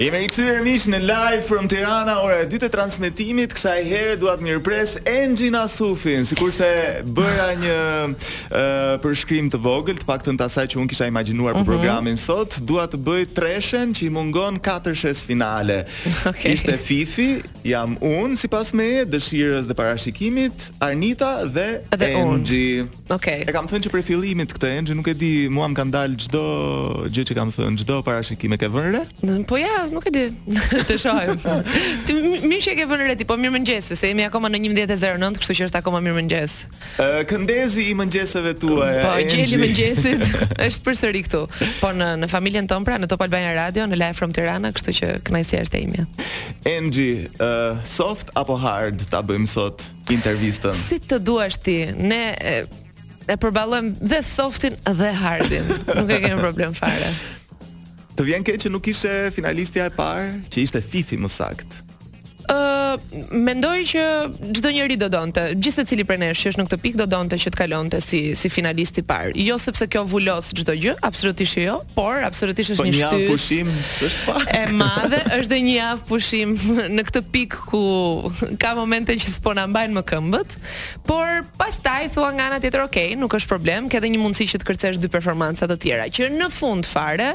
Jemi rikthyer miq në live from Tirana, ora e dytë e transmetimit. Kësaj here dua të mirëpres Enxhi Nasufin, sikurse bëra një ë përshkrim të vogël, të paktën të asaj që unë kisha imagjinuar për mhm. programin sot, dua të bëjë treshen që i mungon katërshes finale. Okay. Ishte Fifi, jam unë sipas meje, dëshirës dhe parashikimit, Arnita dhe, dhe Enxhi. Okej. E kam thënë që prej fillimit këtë Enxhi, nuk e di, mua më kanë dalë çdo gjë që kam thënë, çdo parashikim e ke vënë re? Në- Po ja, nuk e di. të shohim. Ti mi- mirë që e ke vënë re ti, po mirëmëngjes, se jemi akoma në 11:09, kështu që është akoma mirëmëngjes. Ë, këndezi i mëngjeseve tuaja. Po, Enxhi. gjeli i mëngjesit është përsëri këtu. Po në në familjen tonë pra, në Top Albania Radio, në Live from Tirana, kështu që kënaqësia është e imja. Enxhi, ë, soft apo hard ta bëjmë sot? intervistën. Si të duash ti, ne e, e përballojmë dhe softin dhe hardin. Nuk e kemi problem fare. Të vjen keq që nuk ishe finalistja e parë, që ishte Fifi më saktë. Ë, uh, mendoj që çdo njeri do donte, gjithsecili prej nesh që është në këtë pikë do donte që të kalonte si si finalist i parë. Jo sepse kjo vulos çdo gjë, absolutisht jo, por absolutisht është po një shtysë. Po një pushim s'është pak. E madhe është dhe një javë pushim në këtë pikë ku ka momente që s'po na mbajnë më këmbët, por pastaj thua nga ana tjetër, ok, nuk është problem, ke edhe një mundësi që të kërcesh dy performanca të tjera, që në fund fare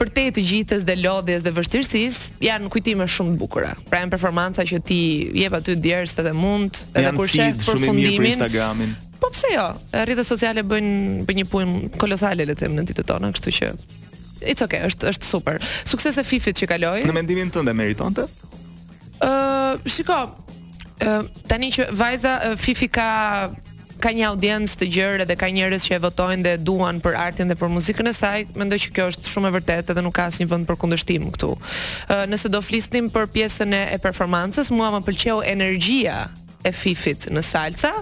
përtej të gjithës dhe lodhjes dhe vështirësisë janë kujtime shumë të bukura. Pra janë performanca që ti jep aty djersë edhe mund, edhe kur sheh përfundimin. Janë shumë mirë për Instagramin. Po pse jo? Rrjetet sociale bëjnë bëjnë një punë kolosale le të them në ditët tona, kështu që it's okay, është është super. Suksese Fifit që kaloi. Në mendimin tënd e meritonte? Ë, uh, shiko, ë uh, tani që vajza uh, Fifi ka ka një audiencë të gjerë dhe ka njerëz që e votojnë dhe e duan për artin dhe për muzikën e saj, mendoj që kjo është shumë e vërtetë dhe nuk ka asnjë vend për kundërshtim këtu. Ë nëse do flisnim për pjesën e, e performancës, mua më pëlqeu energjia e Fifit në salsa,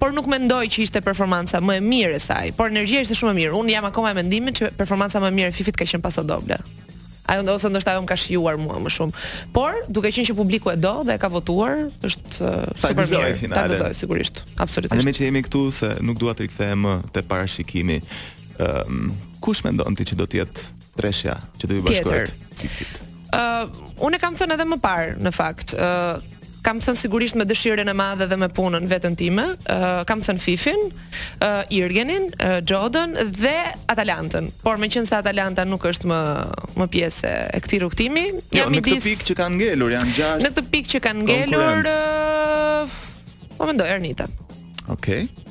por nuk mendoj që ishte performanca më e mirë e saj, por energjia ishte shumë e mirë. Unë jam akoma e mendimit që performanca më e mirë e Fifit ka qenë Paso Doble. Ajo ose ndoshta ajo më ka shijuar mua më shumë. Por, duke qenë që publiku e do dhe e ka votuar, është uh, super mirë. Ta gëzojë sigurisht. Absolutisht. Ne meqë jemi këtu se nuk dua të rikthehem më te parashikimi. Ëm, um, kush mendon ti që do të jetë Treshja, që do të bashkohet. Tjetër. Ë, uh, unë kam thënë edhe më parë në fakt, ë uh, kam thënë sigurisht me dëshirën e madhe dhe me punën veten time, uh, kam thënë Fifin, uh, Irgenin, uh, Xhodën dhe Atalantën. Por meqenëse Atalanta nuk është më më pjesë e këtij rrugëtimi, jo, jam i dis. Në këtë pikë që kanë ngelur janë gjashtë. Në këtë pikë që kanë ngelur, uh, po mendoj Arnita. Okej. Okay.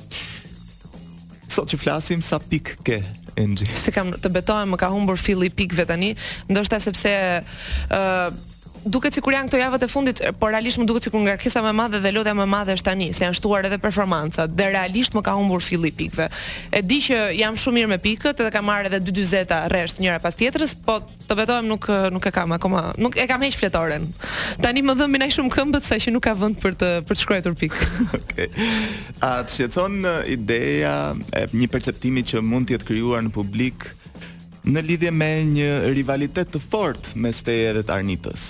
Sot që flasim sa pikë ke Enxhi. S'e kam të betohem më ka humbur filli pikëve tani, ndoshta sepse ë uh, duket sikur janë këto javët e fundit, por realisht më duket sikur ngarkesa më e madhe dhe lodhja më e madhe është tani, se janë shtuar edhe performancat dhe realisht më ka humbur filli pikëve. E di që jam shumë mirë me pikët, edhe kam marrë edhe 2 dyzeta rresht njëra pas tjetrës, po Të betohem nuk nuk e kam akoma. Nuk e kam hiç fletoren. Tani më dhëmbin aq shumë këmbët sa që nuk ka vend për të për të shkruar pikë. Okej. A të shqetëson ideja e një perceptimi që mund të jetë krijuar në publik në lidhje me një rivalitet të fortë mes teje dhe të Ernitës?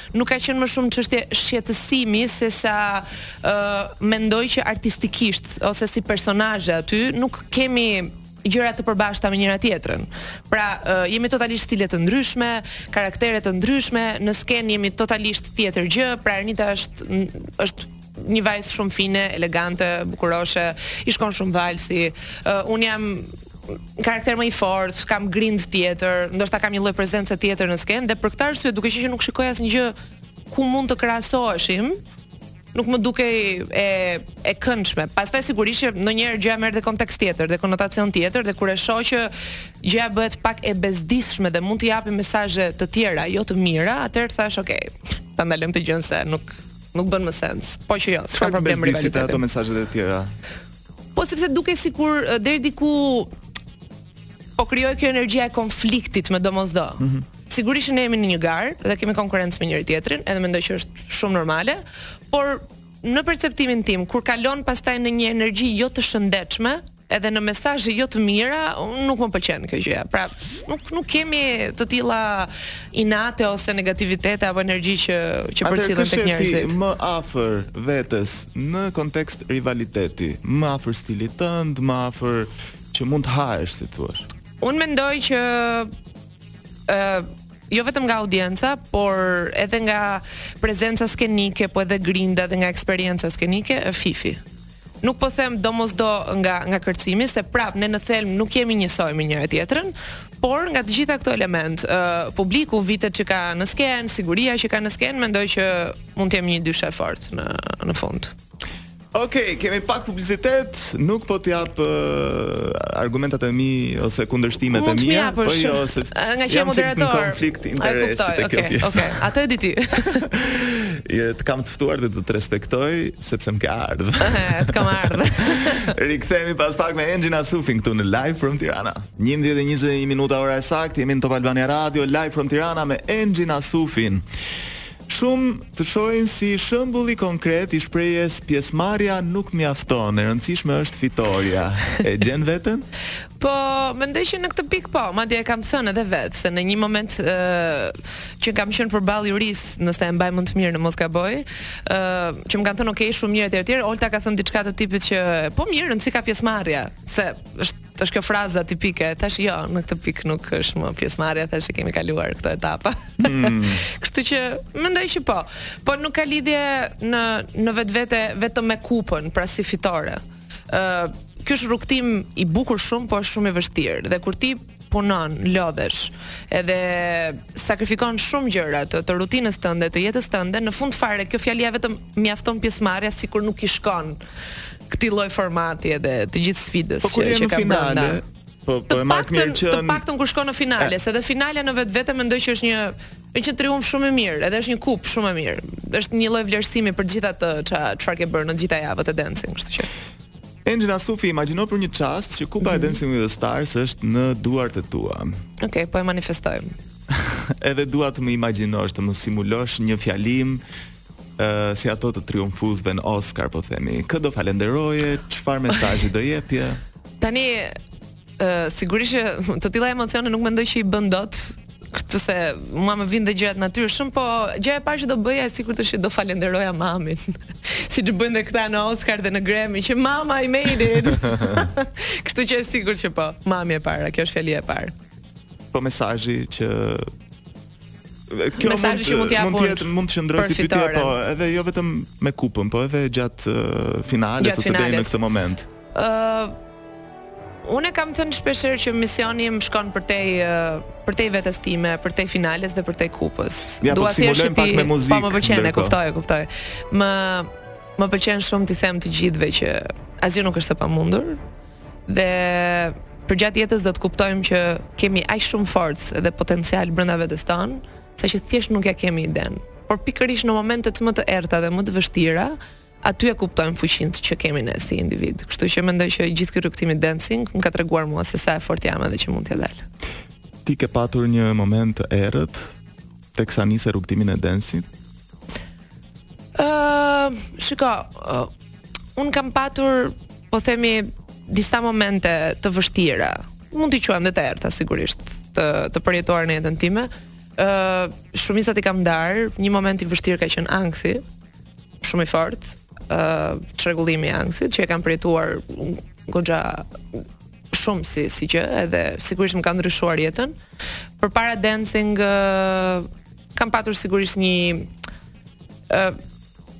Nuk ka qenë më shumë çështje shqetësimi sesa ë mendoj që artistikisht ose si personazhe aty nuk kemi gjëra të përbashkëta me njëra tjetrën. Pra, uh, jemi totalisht stile të ndryshme, karaktere të ndryshme, në skenë jemi totalisht tjetër gjë, pra Ernita është është një vajzë shumë fine, elegante, bukuroshe, i shkon shumë valsi. Uh, un jam karakter më i fortë, kam grintë tjetër, ndoshta kam një lloj prezence tjetër në skenë dhe për këtë arsye duke qenë që nuk shikoj asnjë gjë ku mund të krahasoheshim, nuk më dukej e e këndshme. Pastaj sigurisht që ndonjëherë gjëja merr dhe kontekst tjetër, dhe konotacion tjetër dhe kur e shoh që gjëja bëhet pak e bezdisshme dhe mund të japë mesazhe të tjera, jo të mira, atëherë thash, "Ok, ta ndalojmë këtë gjën se nuk Nuk bën më sens. Po që jo, s'ka problem me rivalitetin. Çfarë ato mesazhet e tjera? Po sepse dukej sikur deri diku po krijohej kjo energjia e konfliktit me domosdo. Mm -hmm. Sigurisht ne jemi në një garë dhe kemi konkurrencë me njëri tjetrin, edhe mendoj që është shumë normale, por në perceptimin tim kur kalon pastaj në një energji jo të shëndetshme, edhe në mesazhe jo të mira, unë nuk më pëlqen kjo gjë. Pra, nuk nuk kemi të tilla inate ose negativitete apo energji që që përcillen tek njerëzit. Atë më afër vetes në kontekst rivaliteti, më afër stilit tënd, më afër që mund të hahesh, si thua. Unë mendoj që ë uh, jo vetëm nga audienca, por edhe nga prezenca skenike, po edhe grinta dhe nga eksperienca skenike, Fifi. Nuk po them domosdo nga nga kërcimi, se prap ne në thelb nuk jemi njësoj me njëra tjetrën, por nga të gjitha këto element, ë uh, publiku, vitet që ka në skenë, siguria që ka në skenë, mendoj që mund të jemi një dyshe e fortë në në fund. Ok, kemi pak publicitet, nuk po të jap uh, argumentat e mi ose kundërshtimet e mia, po jo se nga që jam moderator. Në konflikt interesi te kjo pjesë. Ok, atë e di ti. Je të kam të ftuar dhe do të respektoj sepse më ke ardhë. Të kam ardhë. Rikthehemi pas pak me Enxhi Nasufin këtu në Live from Tirana. 11:21 minuta ora e saktë, jemi në Top Albania Radio Live from Tirana me Enxhi Nasufin. Shumë të shohin si shembulli konkret i shprehjes pjesëmarrja nuk mjafton, e rëndësishme është fitorja. E gjen veten? Po, mendoj që në këtë pikë po, madje e kam thënë edhe vetë se në një moment ë uh, që kam qenë përballë jurisë, nëse e mbaj mend mirë në mos gaboj, ë uh, që më kanë thënë okay, shumë mirë etj etj, Olta ka thënë diçka të tipit që po mirë, rëndësi ka pjesëmarrja, se është është kjo fraza tipike, thashë jo, në këtë pikë nuk është më pjesëmarrja, thashë i kemi kaluar këto etapa. Mm. Kështu që mendoj që po, por nuk ka lidhje në në vetvete vetëm me kupën, pra si fitore. ë uh, ky është rrugëtim i bukur shumë, po është shumë i vështirë. Dhe kur ti punon, lodhesh, edhe sakrifikon shumë gjëra të, të rutinës tënde, të jetës tënde, në fund fare kjo fjalia vetëm mjafton pjesëmarrja sikur nuk i shkon këtij lloj formati edhe të gjithë sfidës po, që, që ka brenda, Po po e marr mirë që të paktën kur shkon në finale, se edhe finalja në vetvete mendoj që është një Është një triumf shumë i mirë, edhe është një kupë shumë e mirë. Është një lloj vlerësimi për gjithë atë çfarë çfarë ke bërë në të gjitha javët e dancing, kështu që. Enxhi Nasufi, imagjino për një çast që kupa mm -hmm. e mhm. Dancing with the Stars është në duart e tua. Okej, okay, po e manifestojmë. edhe dua të më imagjinosh, të më simulosh një fjalim uh, si ato të triumfuesve në Oscar, po themi. Kë do falenderoje, çfarë mesazhi do jepje? Tani Ë uh, sigurisht që të tilla emocione nuk mendoj që i bën dot këtë se mua më vijnë dhe gjërat natyrshëm, po gjëja e parë që do bëja është se do falenderoja mamin. Siç bëjnë dhe këta në Oscar dhe në Grammy që mama i made it. Kështu që e sigurt që po, mami e para, kjo është fjalia e parë. Po mesazhi që kjo mund, që mund të jap mund të jetë mund të qëndrojë si pyetje po edhe jo vetëm me kupën po edhe gjatë uh, finales ose deri në këtë moment Ëh Unë e kam thënë shpeshherë që misioni im shkon përtej përtej vetes time, përtej finales dhe përtej kupës. Ja, po Dua të simulojmë pak me muzikë. Po më pëlqen, e kuptoj, e kuptoj. Më më pëlqen shumë t'i them të gjithëve që asgjë nuk është e pamundur. Dhe përgjatë jetës do të kuptojmë që kemi aq shumë forcë dhe potencial brenda vetes tonë, saqë thjesht nuk ja kemi idenë. Por pikërisht në momentet më të errta dhe më të vështira, Aty e kuptojmë fuqinë që kemi ne si individë. Kështu që mendoj që gjithë ky rrugëtim i dancing më ka treguar mua se sa e fortë jam edhe që mund t'ia dal. Ti ke patur një moment të errët teksa nise rrugëtimin e dancing? Ëh, uh, shiko, uh, unë kam patur, po themi, disa momente të vështira. Mund t'i quajmë dhe të errëta sigurisht, të të përjetuar në jetën time. Ëh, uh, shumicat i kam ndarë, një moment i vështirë ka qenë ankthi, shumë i fortë uh, çrregullimi i ankthit që e kam përjetuar goxha shumë si si gjë edhe sigurisht më ka ndryshuar jetën. Përpara dancing uh, kam patur sigurisht një uh,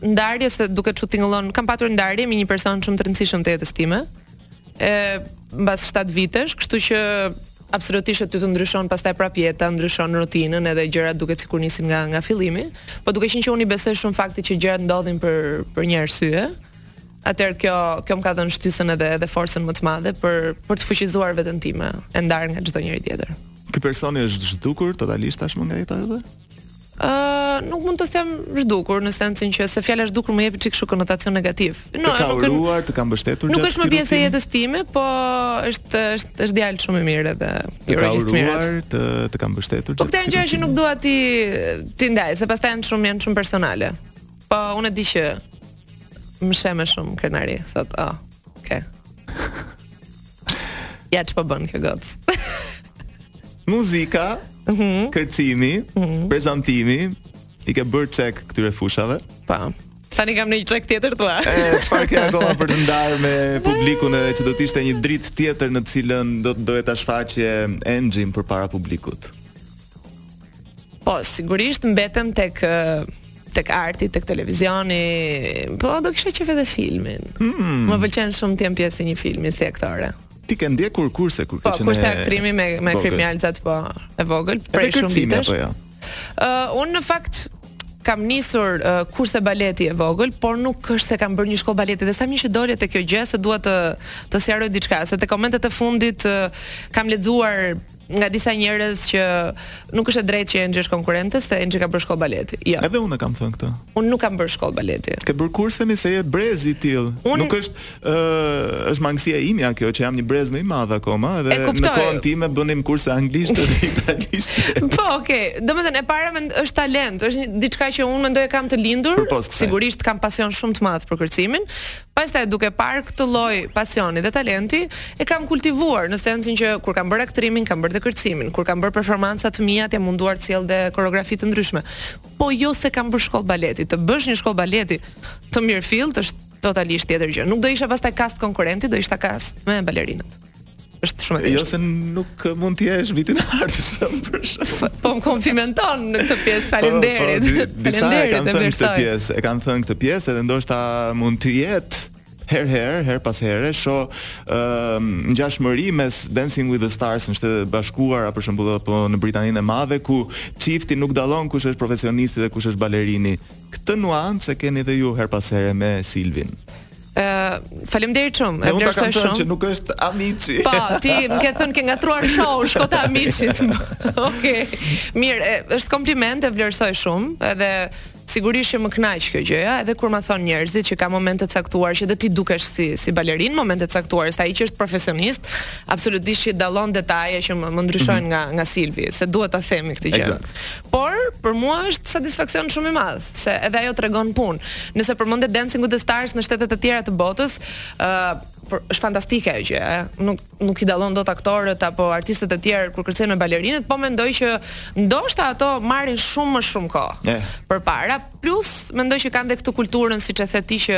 ndarje se duket si tingëllon, kam patur ndarje me një person shumë të rëndësishëm të jetës time. e mbas 7 vitesh, kështu që absolutisht aty të ndryshon pastaj prap jeta, ndryshon rutinën edhe gjërat duket sikur nisin nga nga fillimi. Po duke qenë që unë i besoj shumë faktit që gjërat ndodhin për për një arsye, atëherë kjo kjo më ka dhënë shtysën edhe edhe forcën më të madhe për për të fuqizuar veten time, e ndar nga çdo njeri tjetër. Ky personi është zhdukur totalisht tashmë nga jeta edhe? Ëh, nuk mund të them zhdukur në sensin që se fjala zhdukur më jep një çik kështu konotacion negativ. Jo, të ka uruar, të ka mbështetur gjatë Nuk është më pjesë e jetës time, po është është është djalë shumë i mirë edhe i uroj gjithë të mirat. Të të ka mbështetur po gjatë. Po këto janë gjëra që nuk dua t'i t'i ndaj, se pastaj janë shumë janë shumë personale. Po unë e di që më sheh me shumë krenari, thotë, "Ah, oh, okay." Ja ça po bën kjo gëtë. Muzika, mm -hmm. kërcimi, mm -hmm. prezantimi, i ke bërë çek këtyre fushave? Pa. Po. Tani kam dhe një çek tjetër thua. Ëh, çfarë ke akoma për të ndarë me publikun edhe që do të ishte një dritë tjetër në të cilën do të doje ta shfaqje Enxhin përpara publikut? Po, sigurisht mbetem tek tek arti, tek televizioni, po do kisha qejf edhe filmin. Mm. Më pëlqen shumë të jem pjesë e një filmi si aktore. Ti ke ndjekur kurse kur po, ke qenë? Po, kurse aktrimi me me kriminalcat po e vogël, prej shumë vitesh. Po, jo. Uh, unë në fakt kam nisur uh, kurse baleti e vogël, por nuk është se kam bërë një shkollë baleti dhe sa mirë që dole te kjo gjë se dua të të sqaroj diçka, se te komentet e fundit uh, kam lexuar nga disa njerëz që nuk është e drejtë që Enxhi është konkurrente se Enxhi ka bërë shkollë baleti. Jo. Edhe unë e kam thënë këtë. Unë nuk kam bërë shkollë baleti. Ke bërë kurse me se je brez i tillë. Unë... Nuk është ë uh, është mangësia ime kjo që jam një brez më i madh akoma edhe në kohën time bënim kurse anglisht dhe italisht. po, okay. Domethënë e para mend është talent, është diçka që unë mendoj e kam të lindur. Përpos, Sigurisht kam pasion shumë të madh për kërcimin, Pastaj duke parë këtë lloj pasioni dhe talenti, e kam kultivuar në sensin që kur kam bërë aktrimin, kam bërë dhe kërcimin, kur kam bërë performanca të mia, jam munduar të sjell dhe koreografi të ndryshme. Po jo se kam bërë shkollë baleti, të bësh një shkollë baleti të mirëfilltë është totalisht tjetër gjë. Nuk do isha pastaj kast konkurrenti, do isha kast me balerinët. është shumë e thjeshtë. Jo se nuk mund të jesh vitin e ardhshëm për shkak. Po më komplimenton në këtë pjesë. Po, po, faleminderit. Po, po, disa e kanë thënë këtë pjesë, e kanë thënë këtë pjesë edhe ndoshta mund të jetë herë herë, herë pas here, shoh uh, ngjashmëri mes Dancing with the Stars në Shtetet e Bashkuara, për shembull apo në Britaninë e Madhe, ku çifti nuk dallon kush është profesionisti dhe kush është balerini. Këtë nuancë e keni dhe ju herë pas here me Silvin. Faleminderit shumë. Unë ta kam thënë që nuk është Amici. Po, ti më ke thënë ke ngatërruar show, shko te Amici. Okej. Mirë, është kompliment e vlerësoj shumë, edhe sigurisht që më kënaq kjo gjë, edhe kur ma thonë njerëzit që ka momente të caktuara që dhe ti dukesh si si balerin, momente të caktuara, se ai që është profesionist, absolutisht që dallon detaje që më, më ndryshojnë mm -hmm. nga nga Silvi, se duhet ta themi këtë gjë. Exact. Por për mua është satisfaksion shumë i madh, se edhe ajo tregon punë. Nëse përmendet Dancing with the Stars në shtete të tjera të botës, ë uh, është fantastike ajo gjë, ë. Nuk nuk i dallon dot aktorët apo artistët e tjerë kur kërcejnë me balerinët, po mendoj që ndoshta ato marrin shumë më shumë kohë. Përpara Plus, mendoj që kanë dhe këtë kulturën, siç e the ti që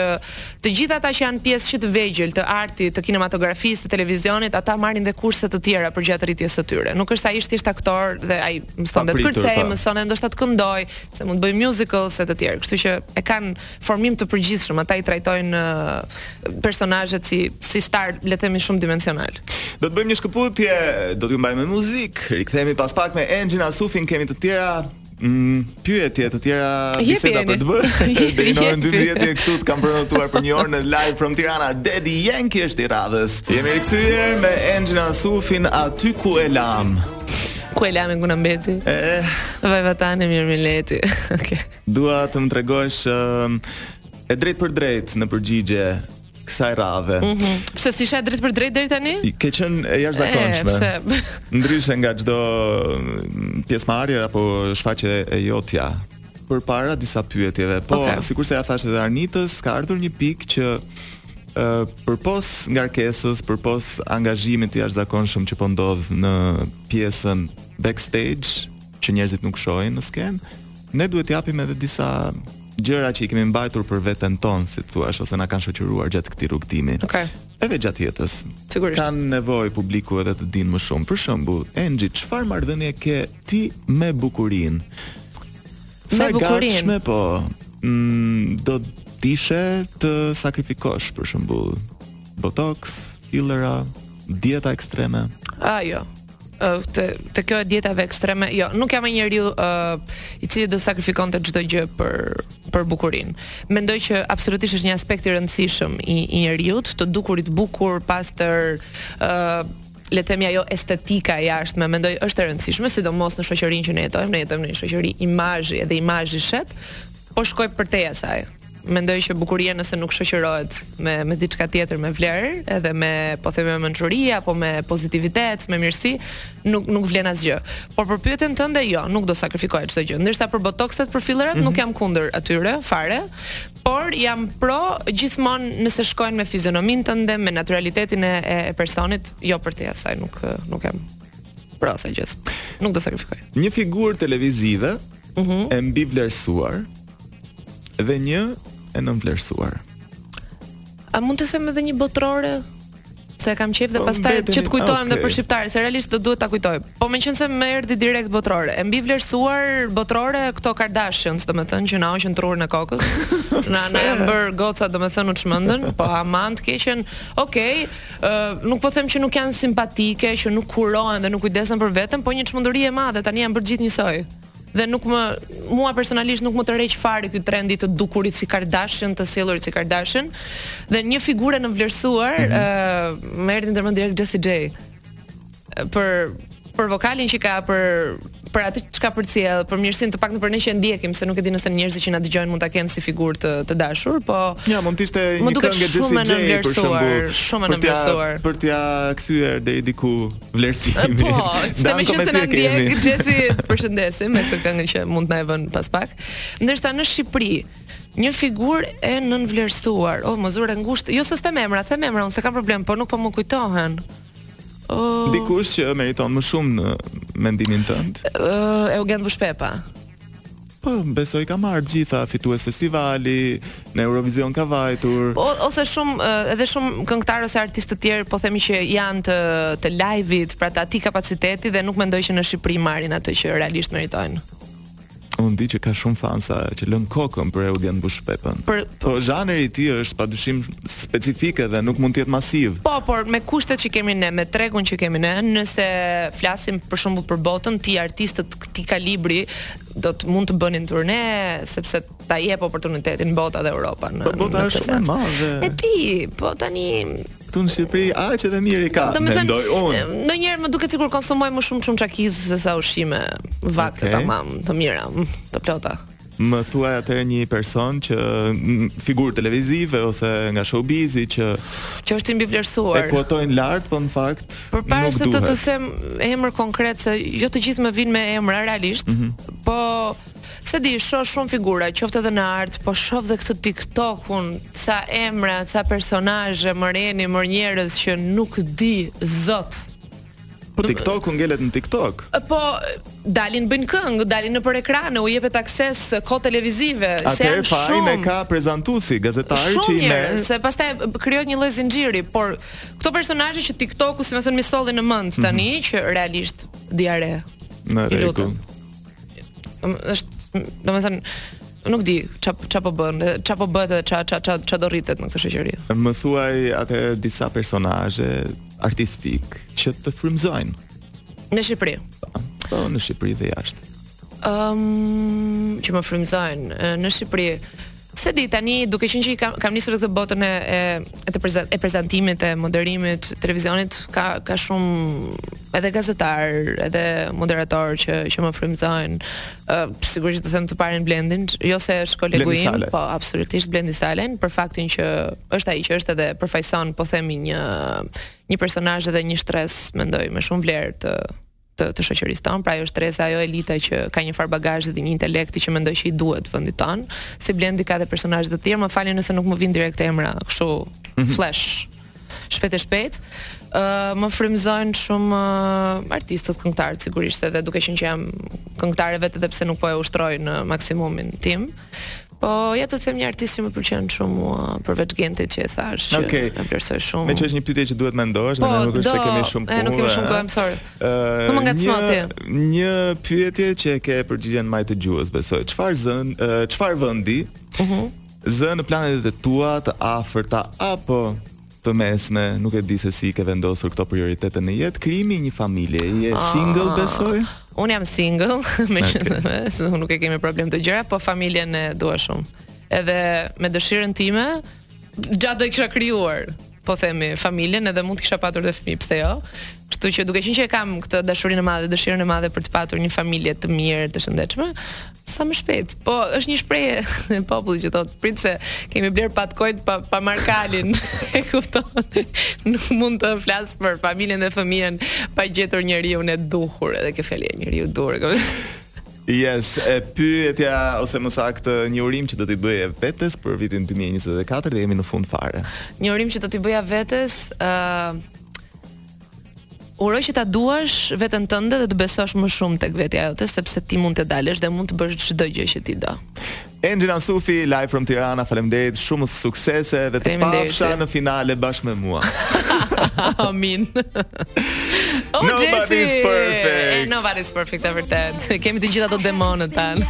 të gjithë ata që janë pjesë që të vegjël të artit, të kinematografisë, të televizionit, ata marrin dhe kurse të tjera përgjatë rritjes së tyre. Nuk është se ai është thjesht aktor dhe ai mëson të kërcejë, po. mëson edhe ndoshta të këndojë, se mund të bëjë musicals e të tjerë. Kështu që e kanë formim të përgjithshëm, ata i trajtojnë personazhet si si star, le të themi shumëdimensional. Do të bëjmë një shkëputje, do t'ju mbajmë me muzikë. Rikthehemi pas pak me Enxhi Nasufin, kemi të tjera Mm, pyetje të tjera biseda për të bërë. Dhe në orën 12 e këtu të kam prenotuar për një orë në live from Tirana. Daddy Yankee është i radhës. Jemi rikthyer me Enxhi Nasufin aty ku e lamë. Ku e lamë e ku na mbeti? Eh, vaj vatane mor mileti. Okej. Okay. Dua të më tregosh uh, e drejtpërdrejtë në përgjigje kësaj radhe. Mm -hmm. Pse s'isha e drejtpërdrejtë deri tani? Ke qenë e jashtëzakonshme. Pse? Ndryshe nga çdo mm, pjesëmarrje apo shfaqje e jotja përpara disa pyetjeve. Po, okay. sikurse ia thashë edhe Arnitës, ka ardhur një pikë që uh, përpos ngarkesës, përpos angazhimit të jashtëzakonshëm që po ndodh në pjesën backstage, që njerëzit nuk shohin në skenë, ne duhet të japim edhe disa gjëra që i kemi mbajtur për veten tonë, si të thuash, ose na kanë shoqëruar gjatë këtij rrugëtimi. Okej. Okay. Edhe gjatë jetës. Sigurisht. Kanë nevojë publiku edhe të dinë më shumë. Për shembull, Enxhi, çfarë marrëdhënie ke ti me bukurinë? Sa, me bukurinë? E gatshme, po. Mm, do ishe të sakrifikosh për shembull botox, fillera, dieta ekstreme. Ah, jo. te te kjo e dietave ekstreme. Jo, nuk jam një njeriu ë uh, i cili do sakrifikonte çdo gjë për për bukurinë. Mendoj që absolutisht është një aspekt i rëndësishëm i, i njeriut, të dukurit bukur, pastër, ë uh, le të themi ajo estetika e jashtme, mendoj është e rëndësishme, sidomos në shoqërinë që ne jetojmë, ne jetojmë në një shoqëri imazhi dhe imazhi shet, po shkoj përtej asaj. mendoj që bukuria nëse nuk shoqërohet me me diçka tjetër me vlerë, edhe me po themi me mençuri apo me pozitivitet, me mirësi, nuk nuk vlen asgjë. Por për pyetjen tënde jo, nuk do sakrifikoj çdo gjë. Ndërsa për botokset për fillerat mm -hmm. nuk mhm. jam kundër atyre fare, por jam pro gjithmonë nëse shkojnë me fizionominë tënde, me naturalitetin e, e personit, jo përtej asaj, nuk nuk jam pro asaj gjë. Nuk do sakrifikoj. Një figurë televizive mm -hmm. e mbivlerësuar, Dhe një e nënvlerësuar. A mund të them edhe një botërore? Se kam qejf dhe po, pastaj që të kujtohem okay. dhe për shqiptarë, se realisht do duhet ta kujtoj. Po meqenëse më erdhi direkt botërore. E mbivlerësuar botërore këto Kardashians, domethënë që na hoqën trurin e kokës. na na janë bërë gocat domethënë u çmendën, po aman të keqen. Okej, okay, uh, nuk po them që nuk janë simpatike, që nuk kurohen dhe nuk kujdesen për veten, po një çmenduri e madhe tani janë bërë të gjithë njësoj. dhe nuk më mua personalisht nuk më tërheq fare ky trend i të dukurit si Kardashian, të sjellurit si Kardashian. Dhe një figurë e nënvlerësuar, ë mm -hmm. uh, më erdhi ndër mend direkt Jessie J për për vokalin që ka për për atë çka përcjell, për mirësinë të paktën për ne që e ndjekim, se nuk e di nëse njerëzit që na dëgjojnë mund ta kenë si figurë të të dashur, po Ja, mund të ishte një këngë e Jessie J për shembull, shumë e nënvlerësuar. Për t'ia kthyer deri diku vlerësimi. Po, se meqenëse na ndjek Jessie, përshëndesim me këtë këngë që mund të na e vënë pas pak. Ndërsa në Shqipëri, një figurë e nënvlerësuar. Oh, më zure ngushtë. Jo se s'them emra, them emra, unë s'e kam problem, po nuk po më kujtohen. Oh. Dikush që meriton më shumë në mendimin tënd. Uh, Eugen Bushpepa. Po, besoj ka marrë të gjitha, fitues festivali, në Eurovision ka vajtur. Po, ose shumë edhe shumë këngëtarë ose artistë të tjerë, po themi që janë të të live-it, pra të atij kapaciteti dhe nuk mendoj që në Shqipëri marrin atë që realisht meritojnë. Unë di që ka shumë fansa që lënë kokën për Eugen Bushpepën. Për, për... Po zhanri i tij është padyshim specifik edhe nuk mund të jetë masiv. Po, por me kushtet që kemi ne, me tregun që kemi ne, nëse flasim për shembull për botën, ti artistët e këtij kalibri do të mund të bënin turne sepse ta jep oportunitetin bota dhe Europa në. Po bota është shumë e madhe. E di, po tani këtu në Shqipëri aq edhe mirë i ka. Mendoj unë. Ndonjëherë më duket sikur konsumojmë më shumë çamçakiz se sa ushqime vakte okay. tamam, të mira, të plota. Më thuaj atëherë një person që figurë televizive ose nga showbizi që që është i mbivlerësuar. E kuotojnë lart, po në fakt Përpara se të të them emër konkret se jo të gjithë më vijnë me emra realisht, mm -hmm. po se di shoh shumë figura, qoftë edhe në art, po shoh dhe këtë TikTokun, ca emra, ca personazhe, mereni me mend, njerëz që nuk di zot. Po TikToku ngelet në TikTok. Po dalin bëjnë këngë, dalin nëpër ekrane, u jepet akses kohë televizive, Atëherë, se janë shumë. Atëherë fajin e ka prezantuesi, gazetari që i merr. Shumë se pastaj krijohet një lloj zinxhiri, por Këto personazhe që TikToku, si me thënë, mi solli në mend mhm. tani mm -hmm. që realisht diare. Në rregull. Është, domethënë, nuk di ça ça po bën, ça po bëhet edhe ça ça ça ça do rritet në këtë shoqëri. Më thuaj atëherë disa personazhe artistikë që të frymëzojnë në Shqipëri. Po, në Shqipëri dhe jashtë. Ëm, um, që më frymëzojnë në Shqipëri. Se di tani duke qenë që e kam kam nisur këtë botën e e e të prezant, e prezantimit e moderimit televizionit ka ka shumë edhe gazetarë, edhe moderatorë që që më frymëzojnë. Ë uh, sigurisht do them të parin Blendin, jo se është kolegu im, po absolutisht Blendi Salajn për faktin që është ai që është edhe përfaqëson po themi një një personazh edhe një shtresë mendoj me shumë vlerë të të, të shoqërisë tonë, pra ajo shtresa ajo elita që ka një farë bagazhi dhe një intelekti që mendoj që i duhet vendit tonë. Si Blendi ka dhe personazhe të tjerë, më falni nëse nuk më vijnë direkt emra, kështu mm -hmm. flash shpejt e shpejt. Ë uh, më frymëzojnë shumë uh, artistët këngëtarët sigurisht edhe duke qenë që jam këngëtare vetë edhe pse nuk po e ushtroj në maksimumin tim. Po, ja të them një artist që më pëlqen shumë mua, përveç Gentit që e thashë, që okay. e vlerësoj shumë. Meqë është një pyetje që duhet të mendohesh, po, nuk është se kemi shumë kohë. Po, nuk kemi shumë kohë, më sorry. Uh, po më ngacmon ti. Një, një pyetje që e ke përgjigjen majë të gjuhës, besoj. Çfarë zën, çfarë uh, vendi? Mhm. Uh -huh. Zë në planet e tua të afërta apo të mesme, nuk e di se si i ke vendosur këto prioritete në jetë, krijimi i një familjeje, je ah, single ah, besoj? Unë jam single, me okay. qenëse nuk e kemi problem këto gjëra, po familjen e dua shumë. Edhe me dëshirën time, gjatë do e kisha krijuar, po themi, familjen edhe mund të kisha patur dhe fëmijë, pse jo? Kështu që duke qenë që e kam këtë dashurinë e madhe, dëshirën e madhe për të patur një familje të mirë, të shëndetshme, Sa më shpejt. Po, është një shprehje e popullit që thotë, prit se kemi blerë patkonjtë pa pa marrë kalin. e kupton? Nuk mund të flas për familjen dhe fëmijën pa gjetur njeriun e duhur, edhe kjo fjala njeriu i duhur. Yes, e pyetja ose më saktë një urim që do t'i bëje vetes për vitin 2024 dhe jemi në fund fare. Një urim që do t'i bëja vetes, ë uh, Uroj që ta duash veten tënde dhe të besosh më shumë tek vetja jote sepse ti mund të dalësh dhe mund të bësh çdo gjë që ti do. Enxhi Nasufi, live from Tirana, faleminderit, shumë suksese dhe të pafsha në finale bashkë me mua. Amin. oh, Nobody's perfect. Eh, nobody's perfect, e vërtet. Kemi të gjitha ato demonët tanë.